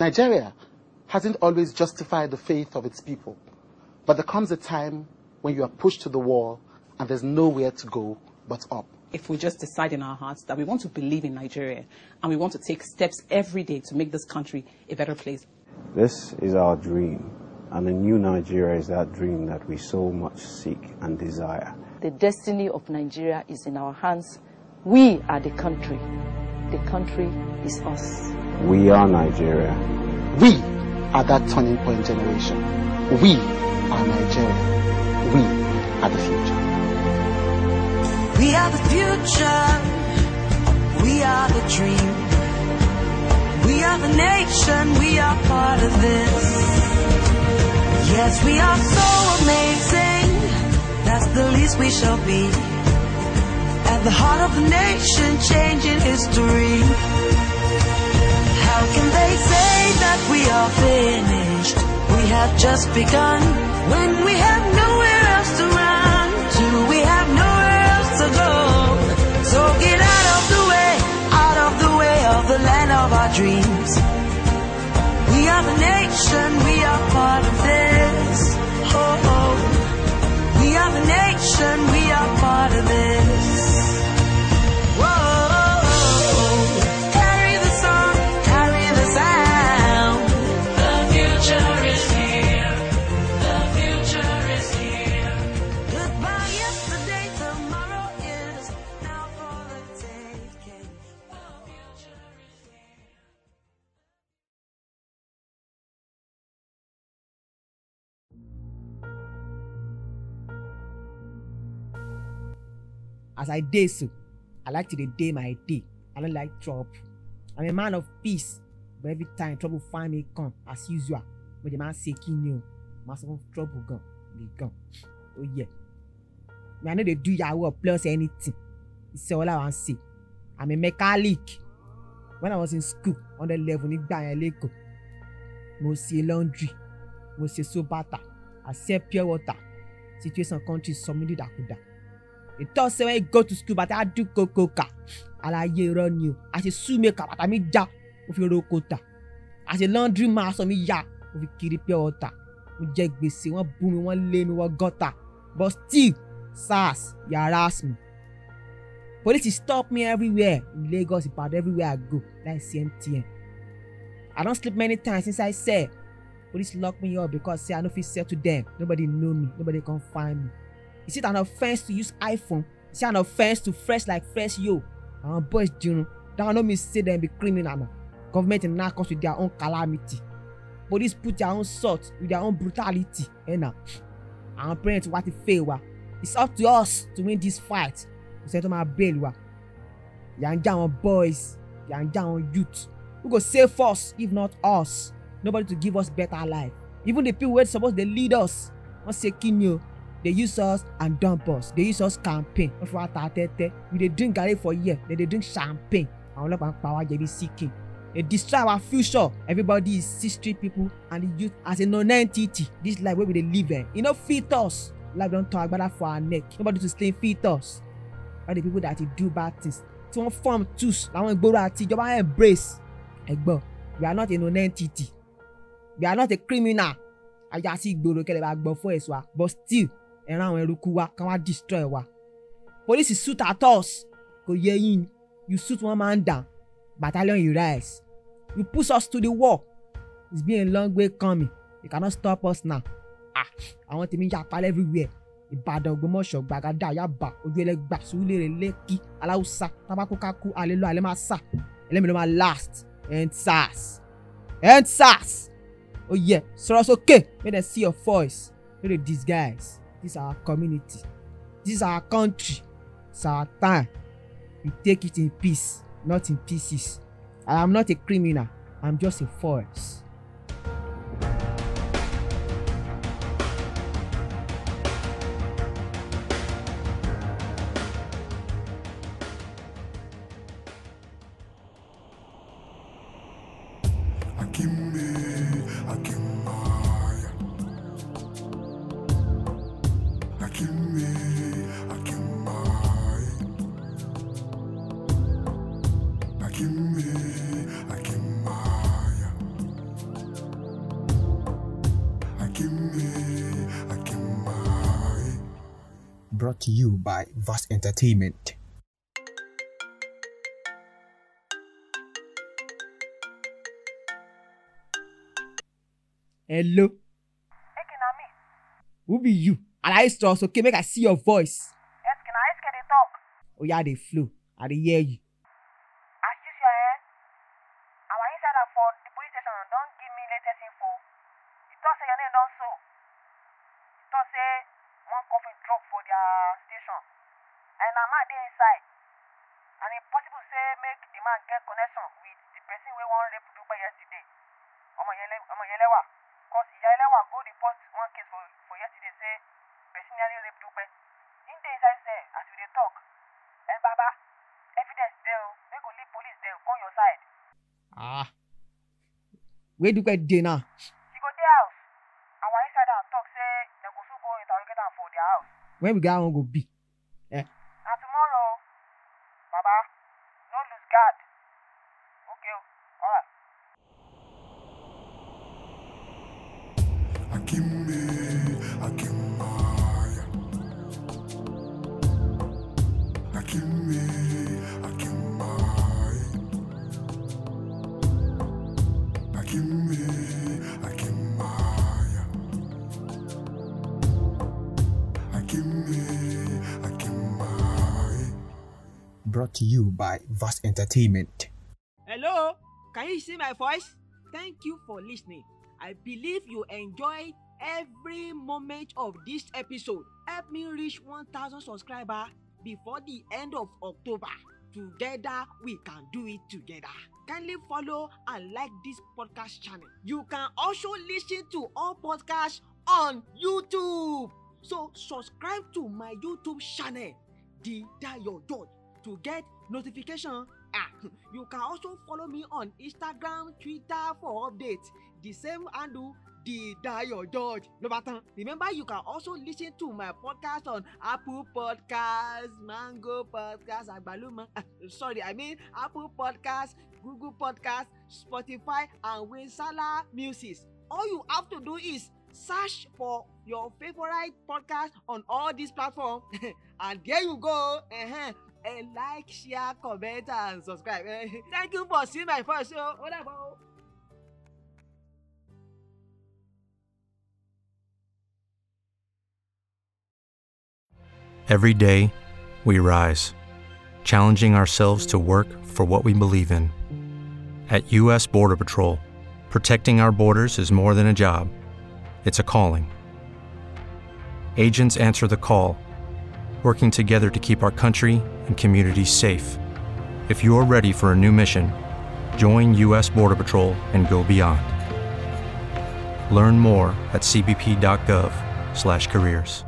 Nigeria hasn't always justified the faith of its people, but there comes a time when you are pushed to the wall and there's nowhere to go but up. If we just decide in our hearts that we want to believe in Nigeria and we want to take steps every day to make this country a better place. This is our dream, and a new Nigeria is that dream that we so much seek and desire. The destiny of Nigeria is in our hands. We are the country. The country is us. We are Nigeria. We are that turning point generation. We are Nigeria. We are the future. We are the future. We are the dream. We are the nation. We are part of this. Yes, we are so amazing. That's the least we shall be. At the heart of the nation, changing history. We are finished? We have just begun. When we have nowhere else to run to, we have nowhere else to go. So get out of the way, out of the way of the land of our dreams. We are the nation, we are part of this. Oh, oh. We are the nation, as I dey so, I like to dey day my day. I don't like trouble. I'm a man of peace, but every time trouble find me come as usual. But the man say kí ni o, máa sọ fún trouble gan, lè gan. Oh yeah. Me I no dey do yahoo or plus anything. Iṣẹ́ ọlá wa ń ṣe. I'm a mechanic. When I was in school, under level nígbà yẹn lẹ́kọ̀ọ́, mo ṣe laundry, mo ṣe sobata, I sell pure water. Situation country sọ mí dídàkudà. They talk say when you go to school bàtà dún kókókà. Àlàyé irọ́ ni o. Àṣẹ shoemaker bàtà mi já, mo fi roko tà. Àṣẹ laundry man aṣọ mi yá, mo fi kiri pure water. Mo jẹ gbèsè, wọ́n bú mi, wọ́n lé mi, wọ́n gọ́tà. But still, SARS, harass me. Police stop me everywhere. In Lagos, Ibadan, everywhere I go. Like CMTN. I don sleep many times inside cell. Police lock me up because say I no fit to them. Nobody know me. Nobody come find me. Is it an offence to use iPhone? Is it an offence to fresh like fresh yo? Àwọn boys dirun. That one no mean say dem be criminal na. Government knack us with their own calamity. Police put their own salt with their own brutality. Eh na. Àwọn parents wa ti fail wa. It's up to us to win this fight. Kò sẹ́ni tó máa bail wa. Yà ń já àwọn boys. Yà ń já àwọn youth. Who go save us if not us? Nobody to give us better life. Even the people wey suppose dey lead us. Wọ́n ṣe kí ni o? They use us and dump us. They use us campaign. Wọ́n fi wá ta tẹ́tẹ́. We dey drink garri for here. They dey drink champagne. Àwọn ọlọ́pàá ń pa wá jẹ̀bi seeking. They destroy our future. Everybody is street people and the youth as a non-entity. This life wey we dey live eh, e no fit us. Life don turn agbada for our neck. Nobody to stay fit us. All the people that dey do bad things. Tí wọ́n form tools làwọn ìgboro àti ìjọba embrace. Ẹ̀gbọ́n, we are not a non-entity. We are not a criminal. Ajá sí ìgboro kẹ́lẹ́ bá gbọ́ fún ẹ̀sùn wa. But still, ẹran àwọn eruku wa kàn wá destroy wa. Police shoot at us. Kò yẹ yín. You shoot one man down. Battalion you rise. You push us to the wall. It's been a long way coming. You cannot stop us now. Ah, àwọn tèmi yapa everywhere. Ìbàdàn Ògbómọ̀ṣọ́ Gbàgádà Yaba Ojú Ẹlẹ́gbà Sùúrùlérè Lẹ́kì Aláùsá Tábákúkákú Alélọ́ Alẹ́ máa sà Ẹlẹ́mi ló máa last End SARS End SARS yeah sọ̀rọ̀ sókè make dem see your voice no dey disguise this our community. This our country. It's our time. We take it in peace not in pieces. I am not a criminal. I'm just a force. Brought to you by Vast Entertainment. Hello. Na me. Who be you? Alaye stars, okay, make I see your voice. Eske na Eske dey talk. Oh yeah, they flow. I dey hear you. As usual eh, our insider for the police station don give me latest info. Talk say your name don talk say coffin drop for their station and na man dey inside. And e possible say make the man get connection with the person wey wan rape Dupe yesterday. Ọmọ Yele Ọmọ Yelewa. Cause Iya Yelewa go report one case for for yesterday say person nearly rape Dupe. Him dey inside cell as we dey talk. Eh baba, evidence dey o. Make we leave police dem come your side. Ah. Do I dey now? House. When we get one go be? Eh. Na tomorrow. Baba, no lose guard. Okay o. Alright. Brought to you by Vast Entertainment. Hello, can you see my voice? Thank you for listening. I believe you enjoy every moment of this episode. Help me reach 1000 subscribers before the end of October. Together, we can do it together. Kindly follow and like this podcast channel. You can also listen to all podcasts on YouTube. So, subscribe to my YouTube channel, The Dayo George, to get notification Ah, you can also follow me on Instagram, Twitter for updates. The same handle, the Dayo George. No matter. Remember, you can also listen to my podcast on Apple Podcasts, Mango Podcasts, Agbaluma. ah, sorry, I mean Apple Podcasts, Google Podcasts, Spotify, and Winsala Music. All you have to do is search for your favorite podcast on all these platforms, and there you go. Uh-huh. And like, share, comment, and subscribe. Eh, Thank you for seeing my first show. Whatever. Every day, we rise, challenging ourselves to work for what we believe in. At U.S. Border Patrol, protecting our borders is more than a job, it's a calling. Agents answer the call, working together to keep our country and communities safe. If you're ready for a new mission, join U.S. Border Patrol and go beyond. Learn more at cbp.gov/careers.